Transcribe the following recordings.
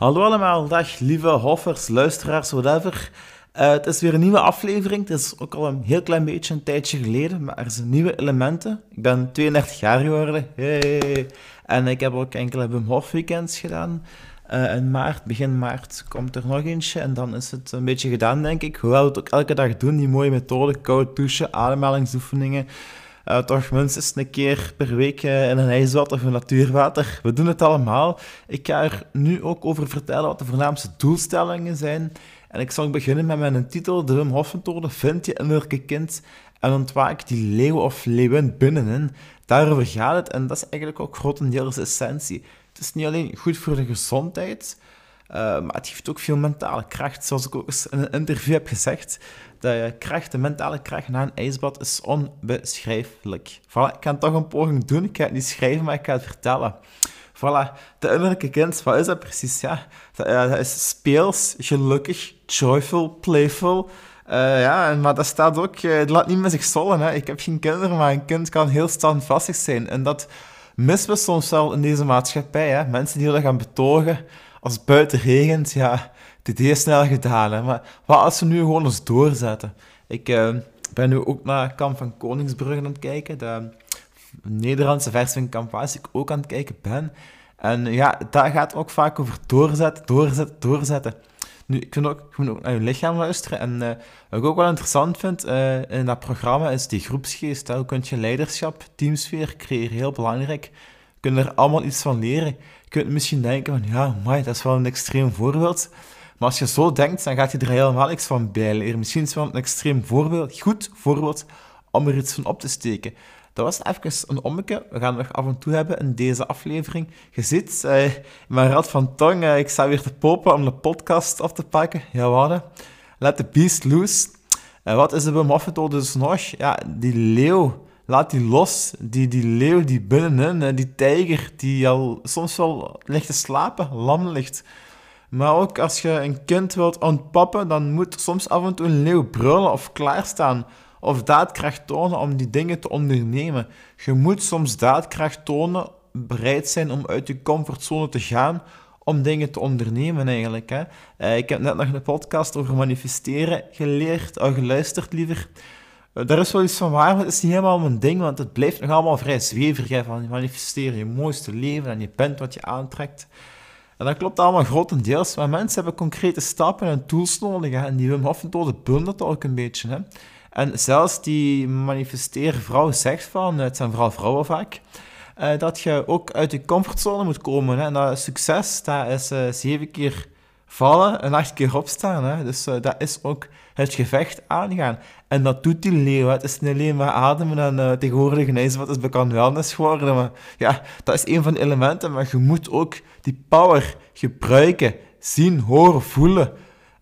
Hallo allemaal, dag lieve hoffers, luisteraars, whatever. Uh, het is weer een nieuwe aflevering. Het is ook al een heel klein beetje een tijdje geleden, maar er zijn nieuwe elementen. Ik ben 32 jaar geworden. Hey. En ik heb ook enkele Wim Hof weekends gedaan. Uh, in maart, begin maart, komt er nog eentje. En dan is het een beetje gedaan, denk ik. Hoewel we het ook elke dag doen, die mooie methode. Koud douchen, ademhalingsoefeningen. Uh, toch minstens een keer per week uh, in een ijsbad of een natuurwater. We doen het allemaal. Ik ga er nu ook over vertellen wat de voornaamste doelstellingen zijn. En ik zal beginnen met mijn titel, de Wim Hof methode. Vind je innerlijke kind en ontwaak die leeuw of leeuwin binnenin. Daarover gaat het en dat is eigenlijk ook grotendeels de essentie. Het is niet alleen goed voor de gezondheid, uh, maar het geeft ook veel mentale kracht. Zoals ik ook eens in een interview heb gezegd, de kracht, de mentale kracht na een ijsbad is onbeschrijfelijk. Voilà, ik ga toch een poging doen. Ik ga het niet schrijven, maar ik ga het vertellen. Voilà, de innerlijke kind, wat is dat precies? Ja, dat, dat is speels, gelukkig, joyful, playful. Uh, ja, maar dat staat ook, uh, laat niet met zich zollen. Hè. Ik heb geen kinderen, maar een kind kan heel standvastig zijn. En dat missen we soms wel in deze maatschappij. Hè. Mensen die willen gaan betogen als het buiten regent, ja, dit is snel gedaan. Hè. Maar wat als we nu gewoon eens doorzetten? Ik uh, ben nu ook naar Kamp van Koningsbrugge aan het kijken. De Nederlandse versie van Kamp ik ook aan het kijken ben. En ja, daar gaat ook vaak over doorzetten, doorzetten, doorzetten. Nu, ik vind ook, je ook naar je lichaam luisteren. En uh, wat ik ook wel interessant vind uh, in dat programma is die groepsgeest. Hoe kun je leiderschap, teamsfeer creëren? Heel belangrijk. Je kunt er allemaal iets van leren. Kunt misschien denken van, ja, my, dat is wel een extreem voorbeeld. Maar als je zo denkt, dan gaat je er helemaal iets van bij leren. Misschien is het wel een extreem voorbeeld, goed voorbeeld, om er iets van op te steken. Dat was even een ommeke. We gaan het nog af en toe hebben in deze aflevering. Je ziet, uh, mijn rad van tong, uh, ik sta weer te popen om de podcast af te pakken. Ja? Let the beast loose. Uh, wat is de Wim dus nog? Ja, die leeuw. Laat die los. Die, die leeuw die binnenin, die tijger, die al soms wel ligt te slapen, lam ligt. Maar ook als je een kind wilt ontpappen, dan moet soms af en toe een leeuw brullen of klaarstaan. Of daadkracht tonen om die dingen te ondernemen. Je moet soms daadkracht tonen, bereid zijn om uit je comfortzone te gaan, om dingen te ondernemen eigenlijk. Hè. Uh, ik heb net nog een podcast over manifesteren geleerd, of geluisterd liever. Daar is wel iets van waar, maar het is niet helemaal mijn ding, want het blijft nog allemaal vrij zweverig. Van manifesteren je mooiste leven en je bent wat je aantrekt. En dat klopt allemaal grotendeels, maar mensen hebben concrete stappen en tools nodig. En die Wim Hof methode bundelt ook een beetje. Hè. En zelfs die manifesteren vrouw zegt van, het zijn vooral vrouwen vaak, uh, dat je ook uit je comfortzone moet komen. Hè. En dat succes, dat is uh, zeven keer vallen en acht keer opstaan. Hè. Dus uh, dat is ook het gevecht aangaan. En dat doet die leeuw. Het is niet alleen maar ademen en uh, tegenwoordig een wat is bekend wellness geworden. Maar ja, dat is een van de elementen. Maar je moet ook die power gebruiken, zien, horen, voelen.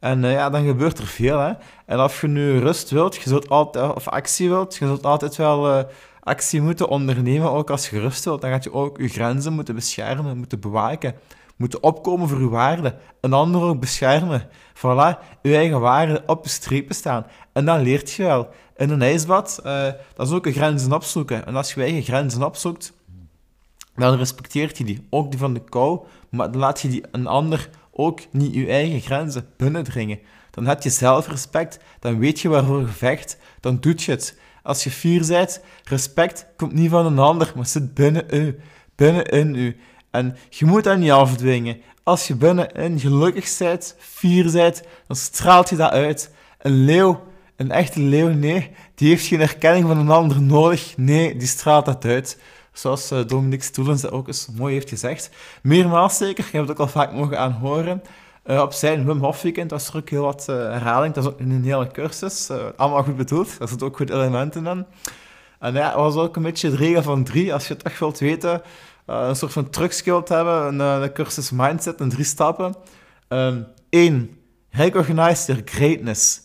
En uh, ja, dan gebeurt er veel. Hè. En als je nu rust wilt, je zult altijd, of actie wilt, je zult altijd wel uh, actie moeten ondernemen, ook als je rust wilt. Dan gaat je ook je grenzen moeten beschermen, moeten bewaken, moeten opkomen voor je waarden. Een ander ook beschermen. Voilà, je eigen waarden op je strepen staan. En dan leert je wel. In een ijsbad, uh, dat is ook je grenzen opzoeken. En als je je eigen grenzen opzoekt, dan respecteert je die. Ook die van de kou, maar dan laat je die een ander ook niet je eigen grenzen binnendringen. Dan heb je zelfrespect, dan weet je waarvoor je vecht, dan doet je het. Als je fier bent, respect komt niet van een ander, maar zit binnen u, binnenin u. En je moet dat niet afdwingen. Als je binnenin gelukkig bent, fier bent, dan straalt je dat uit. Een leeuw, een echte leeuw, nee, die heeft geen erkenning van een ander nodig. Nee, die straalt dat uit. Zoals uh, Dominique Stoelens dat ook eens mooi heeft gezegd. Meermaals zeker, je hebt het ook al vaak mogen aanhoren. Uh, op zijn Wim Hof weekend was er ook heel wat uh, herhaling. Dat is ook in een hele cursus. allemaal goed bedoeld. Daar zitten ook goed elementen in. En ja, het was ook een beetje de regel van drie. Als je echt wilt weten, een soort van te hebben. Een, een cursus mindset in drie stappen. Um, recognize your greatness.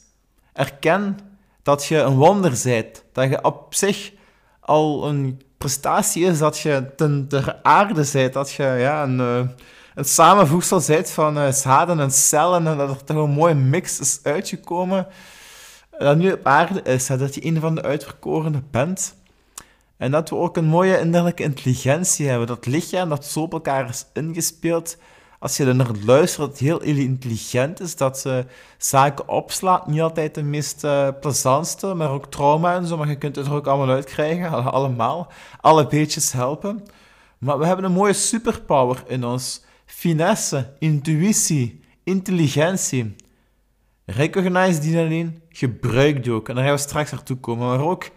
Erken dat je een wonder bent. Dat je op zich al een prestatie is dat je ten der aarde bent, dat je ja, een, uh, een samenvoegsel bent van uh, zaden en cellen en dat er toch een mooie mix is uitgekomen dat nu op aarde is, dat je een van de uitverkorenen bent. En dat we ook een mooie innerlijke intelligentie hebben, dat lichaam dat zo op elkaar is ingespeeld als je er naar luistert, dat het heel intelligent is, dat ze zaken opslaat. Niet altijd de meest uh, plezantste, maar ook trauma en zo, maar je kunt het er ook allemaal uitkrijgen, allemaal. Alle beetjes helpen. Maar we hebben een mooie superpower in ons. Finesse, intuïtie, intelligentie. Recognize die alleen, gebruik die ook. En daar gaan we straks naartoe komen. Maar ook,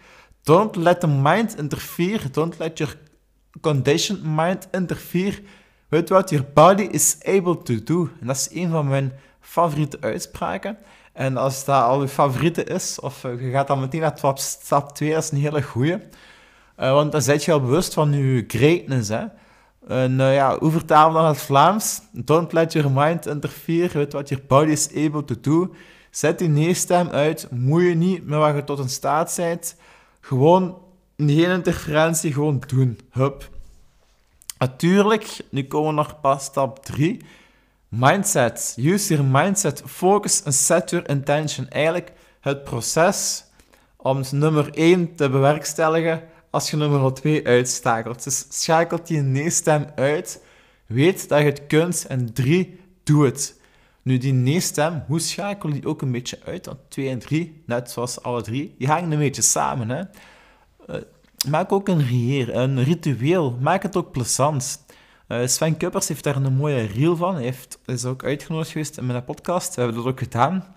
don't let the mind interfere. Don't let your conditioned mind interfere with what your body is able to do. En dat is een van mijn favoriete uitspraken. En als dat al je favoriete is, of eh, je gaat dan meteen naar stap 2, dat is een hele goeie. Uh, want dan zet je al bewust van je greatness, hè. En uh, ja, hoe vertalen dan het Vlaams? Don't let your mind interfere with what your body is able to do. Zet die nee-stem uit. Moet je niet met wat je tot in staat bent. Gewoon geen interferentie, gewoon doen. Hup. Natuurlijk, nu komen we nog pas stap 3. Mindset. Use your mindset. Focus and set your intention. Eigenlijk het proces om nummer 1 te bewerkstelligen als je nummer 2 uitschakelt. Dus schakelt die nee-stem uit. Weet dat je het kunt. En 3, doe het. Nu, die nee-stem, hoe schakel die ook een beetje uit? Want 2 en 3, net zoals alle drie, die hangen een beetje samen. Hè? Uh, maak ook een, een ritueel. Maak het ook plezant. Uh, Sven Kuppers heeft daar een mooie reel van. Hij heeft, is ook uitgenodigd geweest in mijn podcast. We hebben dat ook gedaan.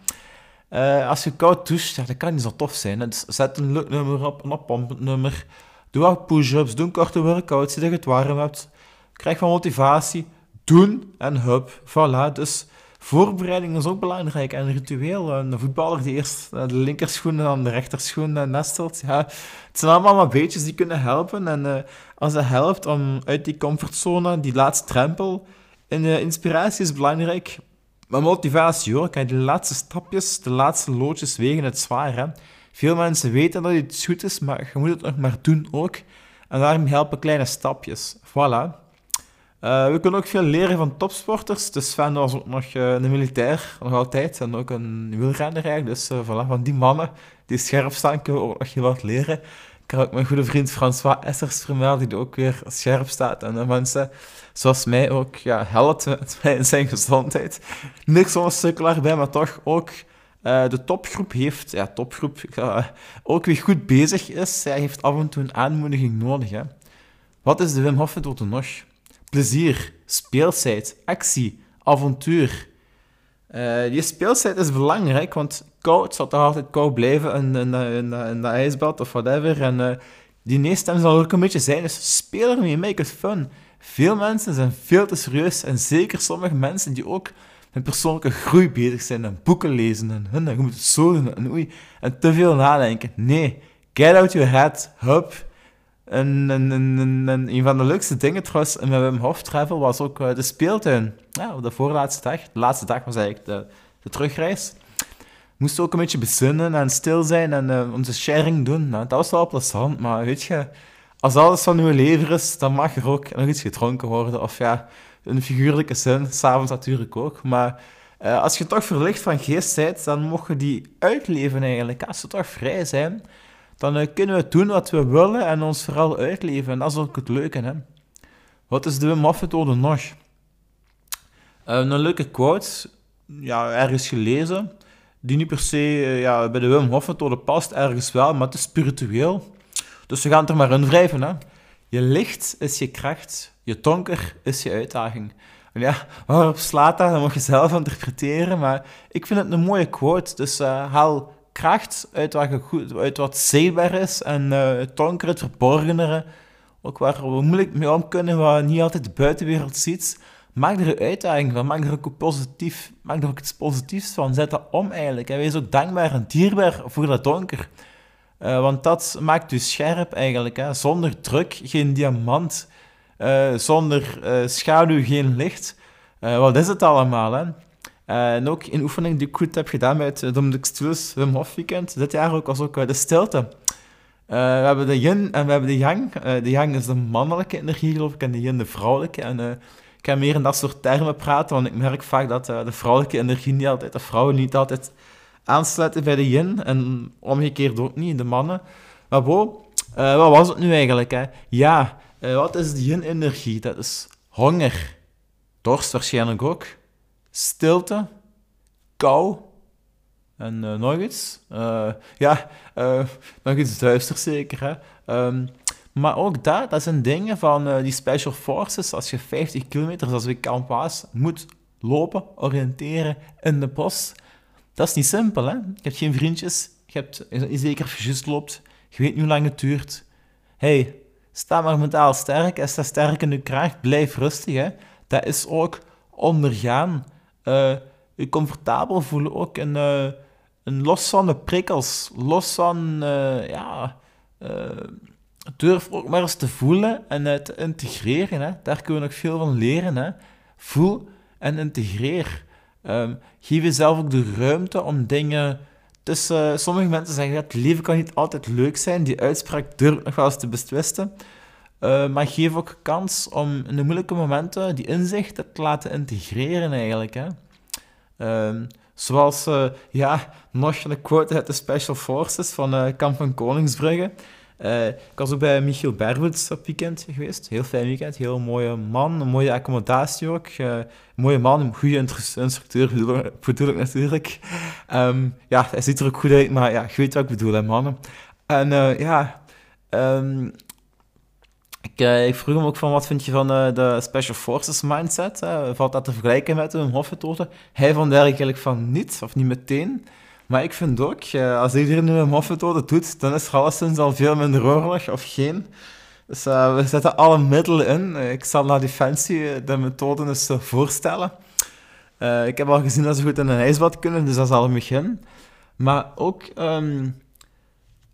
Uh, als je koud doucht, ja, dat kan niet zo tof zijn. Dus zet een leuk nummer op, een oppompend nummer. Doe wat push-ups, doe een korte workout, zie dat je het warm hebt. Krijg van motivatie. Doen en hup, voilà. Dus voorbereiding is ook belangrijk. En ritueel, een voetballer die eerst de linkerschoen en dan de rechterschoen nestelt. Ja, het zijn allemaal beetjes die kunnen helpen. En uh, als het helpt om uit die comfortzone, die laatste drempel, en inspiratie is belangrijk. Maar motivatie hoor, kijk, de laatste stapjes, de laatste loodjes wegen het zwaar. Hè? Veel mensen weten dat iets goed is, maar je moet het nog maar doen ook. En daarom helpen kleine stapjes. Voilà. Uh, we kunnen ook veel leren van topsporters. Dus Sven was ook nog uh, een militair, nog altijd. En ook een wielrenner eigenlijk. Dus uh, voilà, van die mannen die scherp staan, kunnen we ook nog heel wat leren. Ik heb ook mijn goede vriend François Essers vermeld, die ook weer scherp staat. En mensen zoals mij ook ja, helpt met in zijn gezondheid. Niks onstukkelaar bij, maar toch ook de topgroep heeft, ja, topgroep, ook weer goed bezig is. Hij heeft af en toe een aanmoediging nodig. Hè. Wat is de Wim Hof methode nog? Plezier, speelsheid, actie, avontuur. Uh, die speelsheid is belangrijk, want koud zal toch altijd koud blijven in, in, in, de ijsbad of whatever. En uh, die nee-stem zal ook een beetje zijn, dus speel ermee, make it fun. Veel mensen zijn veel te serieus en zeker sommige mensen die ook met persoonlijke groei bezig zijn en boeken lezen en hun, je moet zo doen en oei, en te veel nadenken. Nee, get out your head, hup, en, en, en, en, een van de leukste dingen trouwens met Wim Hof Travel was ook uh, de speeltuin. Ja, op de voorlaatste dag. De laatste dag was eigenlijk de, de terugreis. Moesten ook een beetje bezinnen en stil zijn en uh, onze sharing doen. Nou, dat was wel plezant, maar weet je, als alles van uw leven is, dan mag er ook nog iets gedronken worden. Of ja, in figuurlijke zin, s'avonds natuurlijk ook. Maar uh, als je toch verlicht van geest bent, dan mocht die uitleven eigenlijk. Als ze toch vrij zijn dan uh, kunnen we doen wat we willen en ons vooral uitleven. En dat is ook het leuke. Hè? Wat is de methode nog? Uh, een leuke quote, ja, ergens gelezen, die niet per se uh, ja, bij de Wim Hof methode past, ergens wel, maar het is spiritueel. Dus we gaan het er maar in wrijven. Hè? Je licht is je kracht, je donker is je uitdaging. En ja, waarop slaat dat? Dat mag je zelf interpreteren, maar ik vind het een mooie quote. Dus haal kracht uit wat, goed, uit wat zichtbaar is en uh, het donkere, het verborgenere, ook waar we moeilijk mee om kunnen, wat niet altijd de buitenwereld ziet. Maak er een uitdaging van, maak er ook positief, maak er ook iets positiefs van, zet dat om eigenlijk. En wees ook dankbaar en dierbaar voor dat donker. Uh, want dat maakt u scherp eigenlijk. Hè. Zonder druk geen diamant, uh, zonder schaduw geen licht. wat is het allemaal? Hè? Uh, en ook een oefening die ik goed heb gedaan bij het Dominic Stills Wim Hof Weekend dit jaar ook, was ook uh, de stilte. We hebben de yin en we hebben de yang. de yang is de mannelijke energie, geloof ik, en de yin de vrouwelijke. En ik ga meer in dat soort termen praten, want ik merk vaak dat de vrouwelijke energie niet altijd, de vrouwen niet altijd aansluiten bij de yin. En omgekeerd ook niet, de mannen. Maar bo, wat was het nu eigenlijk? Hè? Ja, wat is de yin-energie? Dat is honger, dorst waarschijnlijk ook, stilte, kou en uh, nog iets. Uh, ja, uh, nog iets duister zeker. Um, maar ook dat, dat zijn dingen van die Special Forces. Als je 50 kilometer, zoals ik Waas, moet lopen, oriënteren in de bos. Dat is niet simpel, hè? Je hebt geen vriendjes, je hebt, zeker als loopt, je weet niet hoe lang het duurt. hey, sta maar mentaal sterk en sta sterk in je kracht, blijf rustig, hè? Dat is ook ondergaan. Je comfortabel voelen ook en, uh, en los van de prikkels, los van, uh, ja, durf ook maar eens te voelen en te integreren. Hè? Daar kunnen we nog veel van leren. Hè? Voel en integreer. Um, geef jezelf ook de ruimte om dingen. tussen sommige mensen zeggen dat het leven kan niet altijd leuk zijn. Die uitspraak durf nog wel eens te betwisten. Uh, maar geef ook kans om in de moeilijke momenten die inzichten te laten integreren, eigenlijk. Hè. Uh, zoals, uh, ja, nog een quote uit de Special Forces van uh, van Koningsbrugge. Ik was ook bij Michiel Berwoods op weekend geweest. Heel fijn weekend, heel mooie man, een mooie accommodatie ook. Mooie man, een goede instructeur bedoel, ik natuurlijk. Um, ja, hij ziet er ook goed uit, maar ja, je weet wat ik bedoel, hè, mannen. En ja, um, ik, ik, vroeg hem ook van wat vind je van de Special Forces mindset? Hè? Valt dat te vergelijken met een Hoffetoten? Hij vond eigenlijk van niet, of niet meteen. Maar ik vind ook, eh, als iedereen nu een moffmethode doet, dan is er alleszins al veel minder oorlog of geen. Dus we zetten alle middelen in. Eh, ik zal naar Defensie de methode eens voorstellen. Ik heb al gezien dat ze goed in een ijsbad kunnen, dus dat is al een begin. Maar ook, um,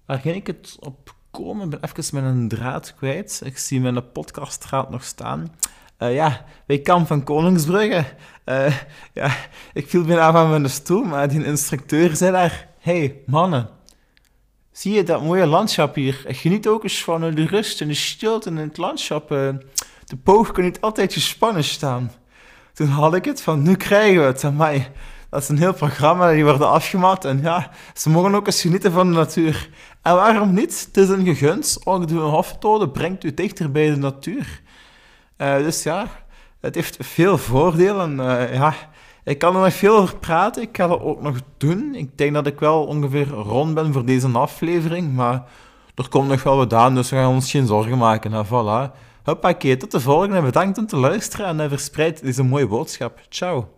waar ging ik het op Ik ben even met een draad kwijt. Ik zie mijn podcastdraad nog staan. Uh, ja, bij Kamp van Koningsbrugge. Uh, ja, ik viel bijna van mijn stoel, maar die instructeur zei daar... hey, mannen, zie je dat mooie landschap hier? Geniet ook eens van de rust en de stilte in het landschap. Uh, de poog kan niet altijd gespannen staan. Toen had ik het van, nu krijgen we het. Mij, dat is een heel programma, die worden afgemat. En ja, ze mogen ook eens genieten van de natuur. En waarom niet? Het is een gegund. Ook de hofmethode brengt u dichter bij de natuur. Uh, dus ja, het heeft veel voordelen. Uh, ja, ik kan er nog veel over praten. Ik ga dat ook nog doen. Ik denk dat ik wel ongeveer rond ben voor deze aflevering. Maar er komt nog wel wat aan, dus we gaan ons geen zorgen maken. Nou, voilà. Hoppakee, tot de volgende. Bedankt om te luisteren en verspreid deze mooie boodschap. Ciao.